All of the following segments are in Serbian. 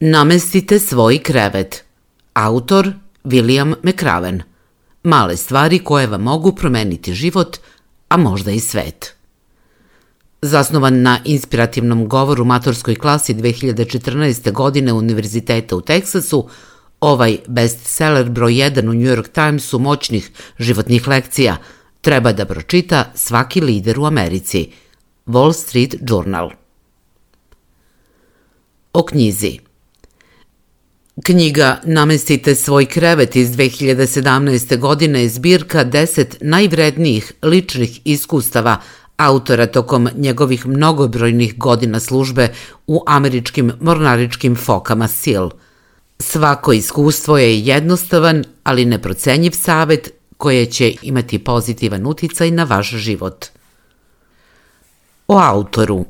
Namestite svoj krevet. Autor William McRaven. Male stvari koje vam mogu promeniti život, a možda i svet. Zasnovan na inspirativnom govoru matorskoj klasi 2014. godine Univerziteta u Teksasu, ovaj bestseller broj 1 u New York Timesu moćnih životnih lekcija treba da pročita svaki lider u Americi. Wall Street Journal. O knjizi Knjiga Namestite svoj krevet iz 2017. godine je zbirka 10 najvrednijih ličnih iskustava autora tokom njegovih mnogobrojnih godina službe u američkim mornaričkim fokama SEAL. Svako iskustvo je jednostavan, ali neprocenjiv savet koje će imati pozitivan uticaj na vaš život. O autoru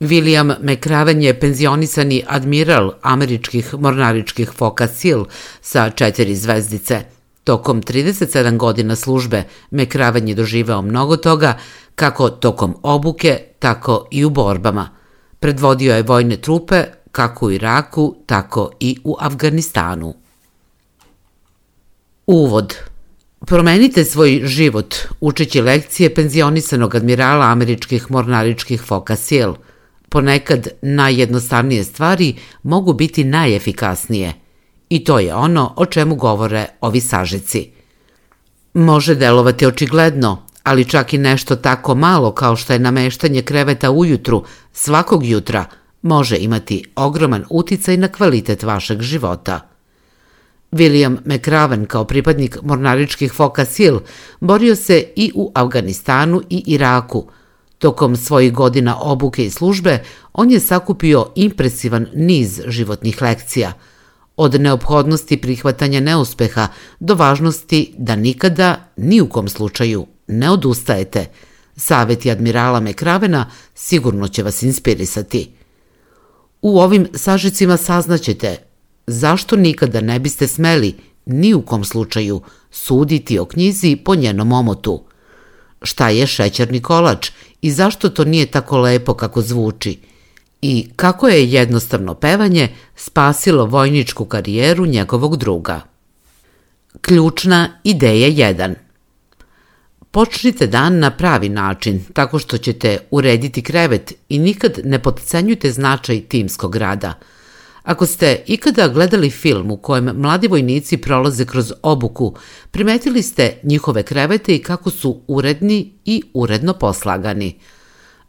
William McRaven je penzionisani admiral američkih mornaričkih foka SEAL sa četiri zvezdice. Tokom 37 godina službe McRaven je doživeo mnogo toga, kako tokom obuke, tako i u borbama. Predvodio je vojne trupe kako u Iraku, tako i u Afganistanu. Uvod Promenite svoj život učeći lekcije penzionisanog admirala američkih mornaričkih foka SEAL – ponekad najjednostavnije stvari mogu biti najefikasnije. I to je ono o čemu govore ovi sažici. Može delovati očigledno, ali čak i nešto tako malo kao što je nameštanje kreveta ujutru, svakog jutra, može imati ogroman uticaj na kvalitet vašeg života. William McRaven kao pripadnik mornaričkih foka SEAL borio se i u Afganistanu i Iraku, Tokom svojih godina obuke i službe, on je sakupio impresivan niz životnih lekcija, od neophodnosti prihvatanja neuspeha do važnosti da nikada, ni u kom slučaju, ne odustajete. Saveti admirala Mekravena sigurno će vas inspirisati. U ovim sažicima saznaćete zašto nikada ne biste smeli, ni u kom slučaju, suditi o knjizi po njenom omotu. Šta je šećerni kolač i zašto to nije tako lepo kako zvuči i kako je jednostavno pevanje spasilo vojničku karijeru njegovog druga. Ključna ideja 1 Počnite dan na pravi način, tako što ćete urediti krevet i nikad ne podcenjujte značaj timskog rada – Ako ste ikada gledali film u kojem mladi vojnici prolaze kroz obuku, primetili ste njihove krevete i kako su uredni i uredno poslagani.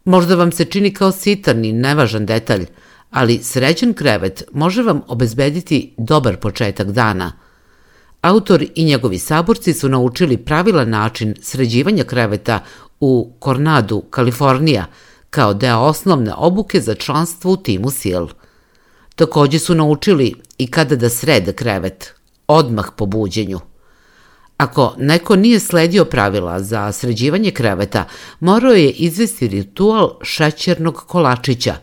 Možda vam se čini kao sitan i nevažan detalj, ali sređen krevet može vam obezbediti dobar početak dana. Autor i njegovi saborci su naučili pravilan način sređivanja kreveta u Kornadu, Kalifornija, kao deo osnovne obuke za članstvo u timu SEAL. Takođe su naučili i kada da srede krevet, odmah po buđenju. Ako neko nije sledio pravila za sređivanje kreveta, morao je izvesti ritual šećernog kolačića,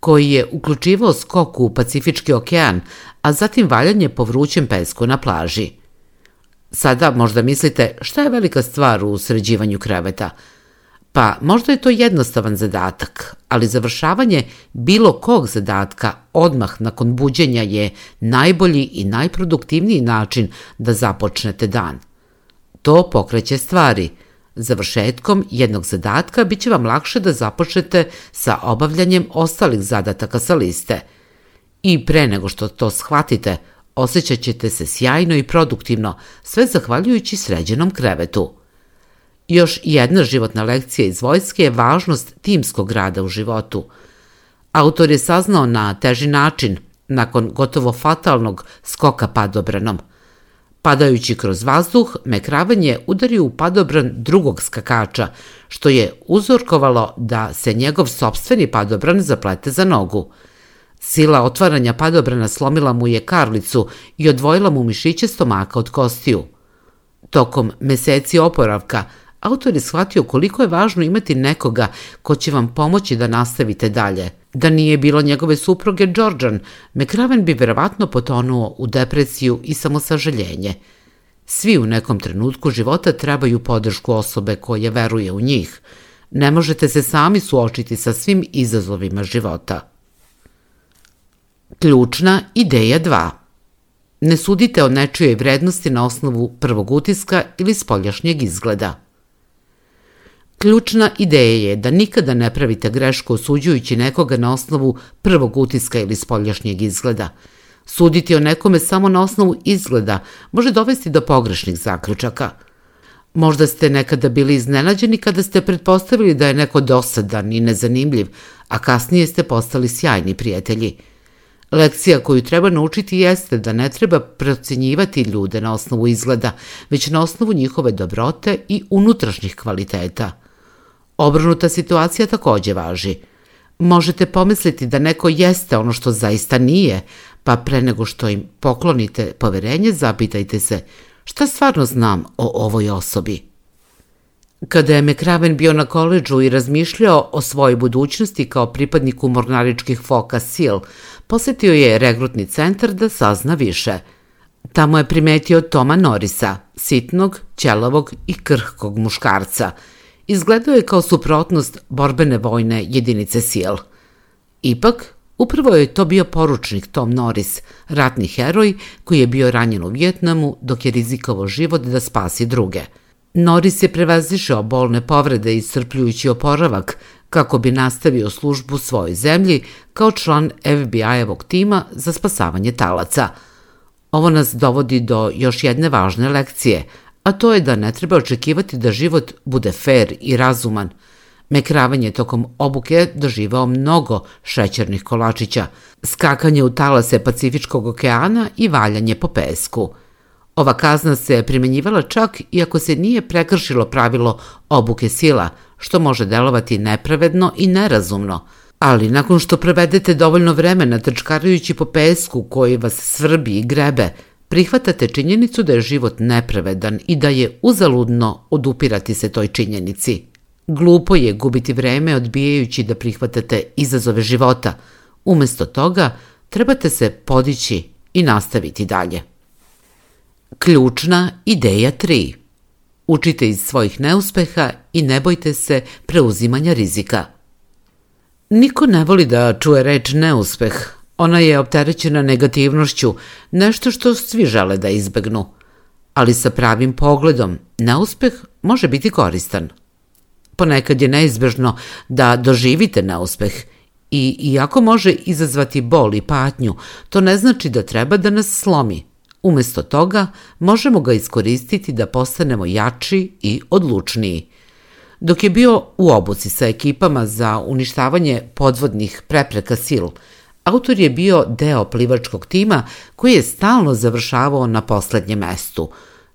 koji je uključivao skok u Pacifički okean, a zatim valjanje po vrućem pesku na plaži. Sada možda mislite šta je velika stvar u sređivanju kreveta – Pa možda je to jednostavan zadatak, ali završavanje bilo kog zadatka odmah nakon buđenja je najbolji i najproduktivniji način da započnete dan. To pokreće stvari. Završetkom jednog zadatka bit će vam lakše da započnete sa obavljanjem ostalih zadataka sa liste. I pre nego što to shvatite, osjećat ćete se sjajno i produktivno, sve zahvaljujući sređenom krevetu. Još jedna životna lekcija iz vojske je važnost timskog rada u životu. Autor je saznao na teži način, nakon gotovo fatalnog skoka padobranom. Padajući kroz vazduh, Mekraven je udario u padobran drugog skakača, što je uzorkovalo da se njegov sobstveni padobran zaplete za nogu. Sila otvaranja padobrana slomila mu je karlicu i odvojila mu mišiće stomaka od kostiju. Tokom meseci oporavka, Autor je shvatio koliko je važno imati nekoga ko će vam pomoći da nastavite dalje. Da nije bilo njegove supruge Georgian, McRaven bi verovatno potonuo u depresiju i samosažaljenje. Svi u nekom trenutku života trebaju podršku osobe koja veruje u njih. Ne možete se sami suočiti sa svim izazovima života. Ključna ideja 2. Ne sudite o nečijoj vrednosti na osnovu prvog utiska ili spoljašnjeg izgleda. Ključna ideja je da nikada ne pravite grešku osuđujući nekoga na osnovu prvog utiska ili spoljašnjeg izgleda. Suditi o nekome samo na osnovu izgleda može dovesti do pogrešnih zaključaka. Možda ste nekada bili iznenađeni kada ste pretpostavili da je neko dosadan i nezanimljiv, a kasnije ste postali sjajni prijatelji. Lekcija koju treba naučiti jeste da ne treba procenjivati ljude na osnovu izgleda, već na osnovu njihove dobrote i unutrašnjih kvaliteta – Obrnuta situacija takođe važi. Možete pomisliti da neko jeste ono što zaista nije, pa pre nego što im poklonite poverenje, zapitajte se šta stvarno znam o ovoj osobi. Kada je McRaven bio na koleđu i razmišljao o svojoj budućnosti kao pripadniku mornaričkih foka SEAL, posetio je regrutni centar da sazna više. Tamo je primetio Toma Norisa, sitnog, ćelavog i krhkog muškarca – izgledao je kao suprotnost borbene vojne jedinice SEAL. Ipak, upravo je to bio poručnik Tom Norris, ratni heroj koji je bio ranjen u Vjetnamu dok je rizikovao život da spasi druge. Norris je prevazišao bolne povrede i srpljujući oporavak kako bi nastavio službu svojoj zemlji kao član FBI-evog tima za spasavanje talaca. Ovo nas dovodi do još jedne važne lekcije – a to je da ne treba očekivati da život bude fair i razuman. Mekravanje tokom obuke doživao mnogo šećernih kolačića, skakanje u talase Pacifičkog okeana i valjanje po pesku. Ova kazna se primenjivala čak i ako se nije prekršilo pravilo obuke sila, što može delovati nepravedno i nerazumno, ali nakon što provedete dovoljno vremena trčkarajući po pesku koji vas svrbi i grebe, prihvatate činjenicu da je život nepravedan i da je uzaludno odupirati se toj činjenici. Glupo je gubiti vreme odbijajući da prihvatate izazove života. Umesto toga, trebate se podići i nastaviti dalje. Ključna ideja 3. Učite iz svojih neuspeha i ne bojte se preuzimanja rizika. Niko ne voli da čuje reč neuspeh, Ona je opterećena negativnošću, nešto što svi žele da izbegnu. Ali sa pravim pogledom, neuspeh može biti koristan. Ponekad je neizbežno da doživite neuspeh i iako može izazvati bol i patnju, to ne znači da treba da nas slomi. Umesto toga, možemo ga iskoristiti da postanemo jači i odlučniji. Dok je bio u obuci sa ekipama za uništavanje podvodnih prepreka sil, Autor je bio deo plivačkog tima koji je stalno završavao na poslednjem mestu.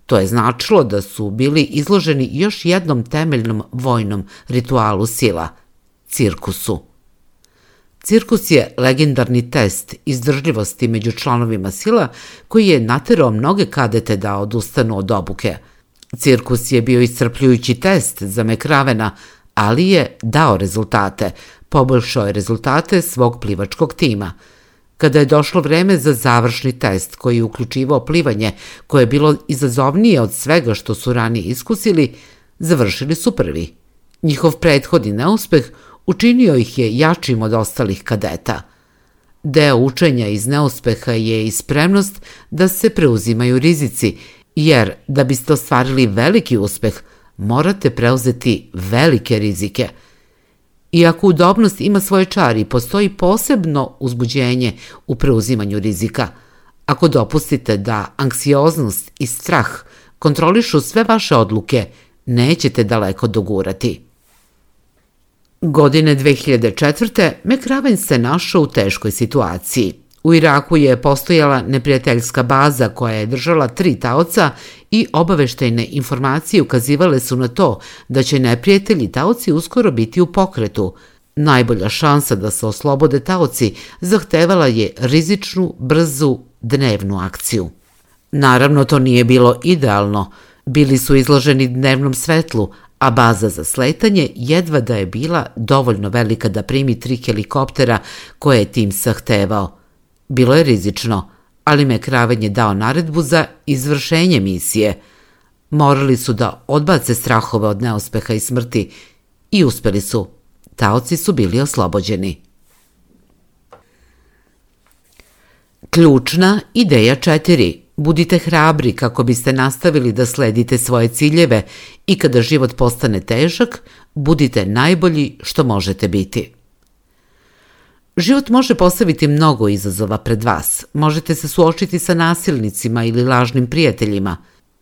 To je značilo da su bili izloženi još jednom temeljnom vojnom ritualu sila – cirkusu. Cirkus je legendarni test izdržljivosti među članovima sila koji je naterao mnoge kadete da odustanu od obuke. Cirkus je bio iscrpljujući test za Mekravena, ali je dao rezultate, poboljšao je rezultate svog plivačkog tima. Kada je došlo vreme za završni test koji je uključivao plivanje koje je bilo izazovnije od svega što su ranije iskusili, završili su prvi. Njihov prethodni neuspeh učinio ih je jačim od ostalih kadeta. Deo učenja iz neuspeha je i spremnost da se preuzimaju rizici, jer da biste ostvarili veliki uspeh, morate preuzeti velike rizike – Iako udobnost ima svoje čari, postoji posebno uzbuđenje u preuzimanju rizika. Ako dopustite da anksioznost i strah kontrolišu sve vaše odluke, nećete daleko dogurati. Godine 2004. McRaven se našao u teškoj situaciji. U Iraku je postojala neprijateljska baza koja je držala tri taoca i obaveštajne informacije ukazivale su na to da će neprijatelji taoci uskoro biti u pokretu. Najbolja šansa da se oslobode taoci zahtevala je rizičnu, brzu, dnevnu akciju. Naravno, to nije bilo idealno. Bili su izloženi dnevnom svetlu, a baza za sletanje jedva da je bila dovoljno velika da primi tri helikoptera koje je tim zahtevao – Bilo je rizično, ali McRaven je dao naredbu za izvršenje misije. Morali su da odbace strahove od neuspeha i smrti i uspeli su. Taoci su bili oslobođeni. Ključna ideja 4. Budite hrabri kako biste nastavili da sledite svoje ciljeve i kada život postane težak, budite najbolji što možete biti. Život može postaviti mnogo izazova pred vas. Možete se suočiti sa nasilnicima ili lažnim prijateljima.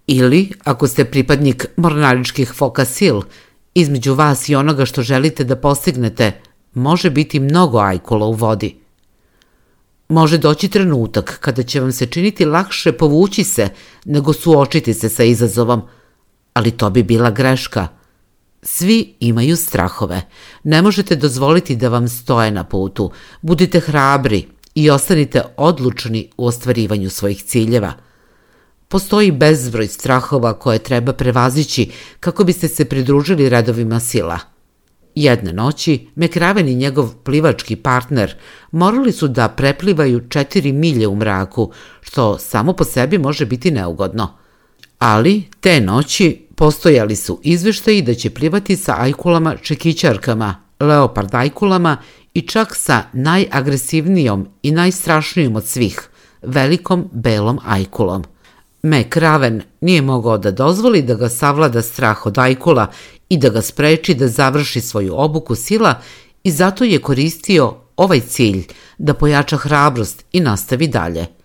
Ili, ako ste pripadnik mornaričkih foka sil, između vas i onoga što želite da postignete, može biti mnogo ajkula u vodi. Može doći trenutak kada će vam se činiti lakše povući se nego suočiti se sa izazovom, ali to bi bila greška. Svi imaju strahove. Ne možete dozvoliti da vam stoje na putu. Budite hrabri i ostanite odlučni u ostvarivanju svojih ciljeva. Postoji bezbroj strahova koje treba prevazići kako biste se pridružili redovima sila – Jedne noći, Mekraven i njegov plivački partner morali su da preplivaju četiri milje u mraku, što samo po sebi može biti neugodno. Ali, te noći postojali su izveštaji da će plivati sa ajkulama čekićarkama, leopard ajkulama i čak sa najagresivnijom i najstrašnijom od svih, velikom belom ajkulom. McRaven nije mogao da dozvoli da ga savlada strah od ajkula i da ga spreči da završi svoju obuku sila i zato je koristio ovaj cilj da pojača hrabrost i nastavi dalje.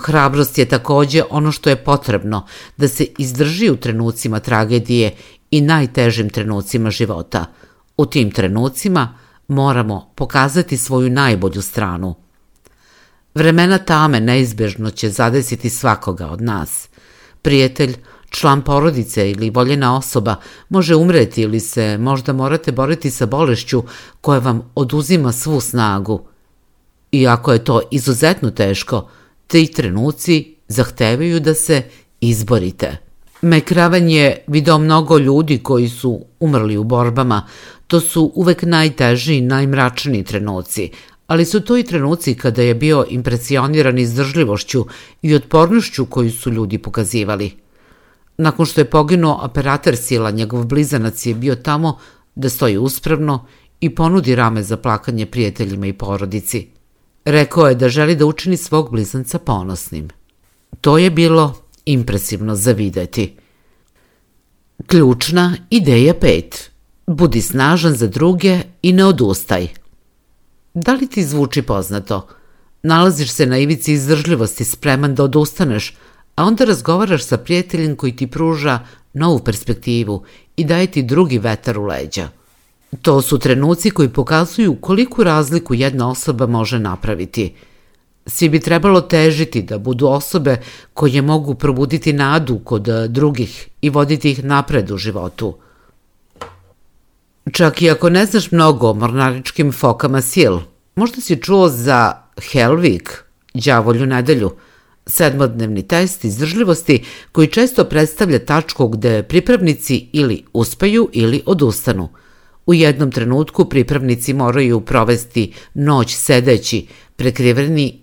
Hrabrost je takođe ono što je potrebno da se izdrži u trenucima tragedije i najtežim trenucima života. U tim trenucima moramo pokazati svoju najbolju stranu. Vremena tame neizbežno će zadesiti svakoga od nas. Prijatelj, član porodice ili voljena osoba može umreti ili se možda morate boriti sa bolešću koja vam oduzima svu snagu. Iako je to izuzetno teško, ti trenuci zahtevaju da se izborite. Mekravan je video mnogo ljudi koji su umrli u borbama. To su uvek najteži i najmračniji trenuci, ali su to i trenuci kada je bio impresioniran izdržljivošću i otpornošću koju su ljudi pokazivali. Nakon što je poginuo operator sila, njegov blizanac je bio tamo da stoji uspravno i ponudi rame za plakanje prijateljima i porodici. Rekao je da želi da učini svog blizanca ponosnim. To je bilo impresivno za videti. Ključna ideja 5. Budi snažan za druge i ne odustaj. Da li ti zvuči poznato? Nalaziš se na ivici izdržljivosti spreman da odustaneš, a onda razgovaraš sa prijateljem koji ti pruža novu perspektivu i daje ti drugi vetar u leđa. To su trenuci koji pokazuju koliku razliku jedna osoba može napraviti. Svi bi trebalo težiti da budu osobe koje mogu probuditi nadu kod drugih i voditi ih napred u životu. Čak i ako ne znaš mnogo o mornaričkim fokama sil, možda si čuo za Helvik, đavolju nedelju, sedmodnevni test izdržljivosti koji često predstavlja tačku gde pripravnici ili uspeju ili odustanu. U jednom trenutku pripravnici moraju provesti noć sedeći, prekriveni,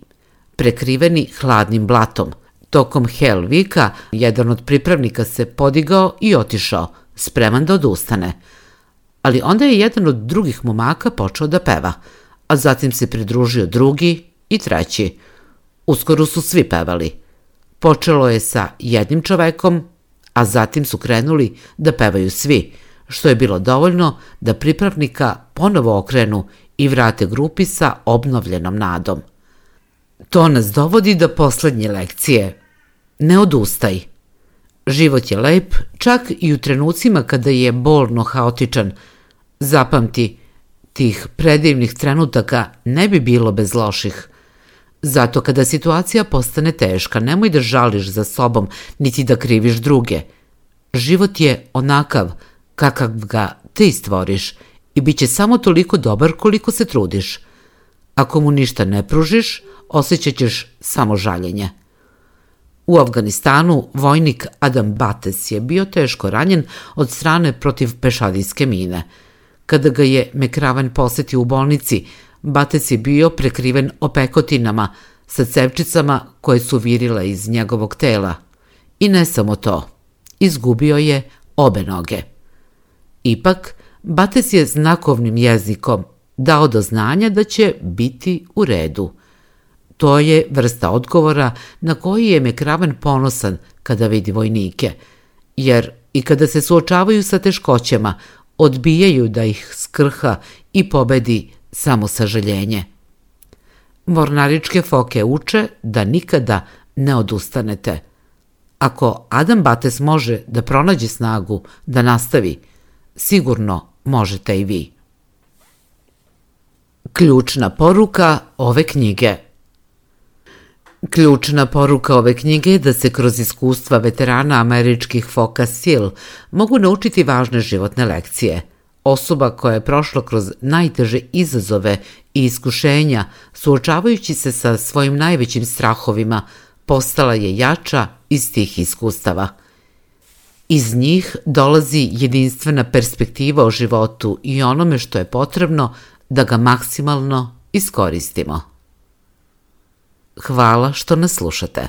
prekriveni hladnim blatom. Tokom Hell Weeka jedan od pripravnika se podigao i otišao, spreman da odustane. Ali onda je jedan od drugih momaka počeo da peva, a zatim se pridružio drugi i treći – Uskoro su svi pevali. Počelo je sa jednim čovekom, a zatim su krenuli da pevaju svi, što je bilo dovoljno da pripravnika ponovo okrenu i vrate grupi sa obnovljenom nadom. To nas dovodi do poslednje lekcije. Ne odustaj. Život je lep, čak i u trenucima kada je bolno haotičan. Zapamti, tih predivnih trenutaka ne bi bilo bez loših. Zato kada situacija postane teška, nemoj da žališ za sobom, niti da kriviš druge. Život je onakav kakav ga ti stvoriš i bit će samo toliko dobar koliko se trudiš. Ako mu ništa ne pružiš, osjećat ćeš samo žaljenje. U Afganistanu vojnik Adam Bates je bio teško ranjen od strane protiv pešadijske mine. Kada ga je Mekravan posetio u bolnici, Batec je bio prekriven opekotinama sa cevčicama koje su virile iz njegovog tela. I ne samo to, izgubio je obe noge. Ipak, Bates je znakovnim jezikom dao do znanja da će biti u redu. To je vrsta odgovora na koji je Mekraven ponosan kada vidi vojnike, jer i kada se suočavaju sa teškoćama, odbijaju da ih skrha i pobedi samo sažaljenje. Mornaričke foke uče da nikada ne odustanete. Ako Adam Bates može da pronađe snagu da nastavi, sigurno možete i vi. Ključna poruka ove knjige Ključna poruka ove knjige je da se kroz iskustva veterana američkih foka sil mogu naučiti važne životne lekcije. Osoba koja je prošla kroz najteže izazove i iskušenja, suočavajući se sa svojim najvećim strahovima, postala je jača iz tih iskustava. Iz njih dolazi jedinstvena perspektiva o životu i onome što je potrebno da ga maksimalno iskoristimo. Hvala što nas slušate.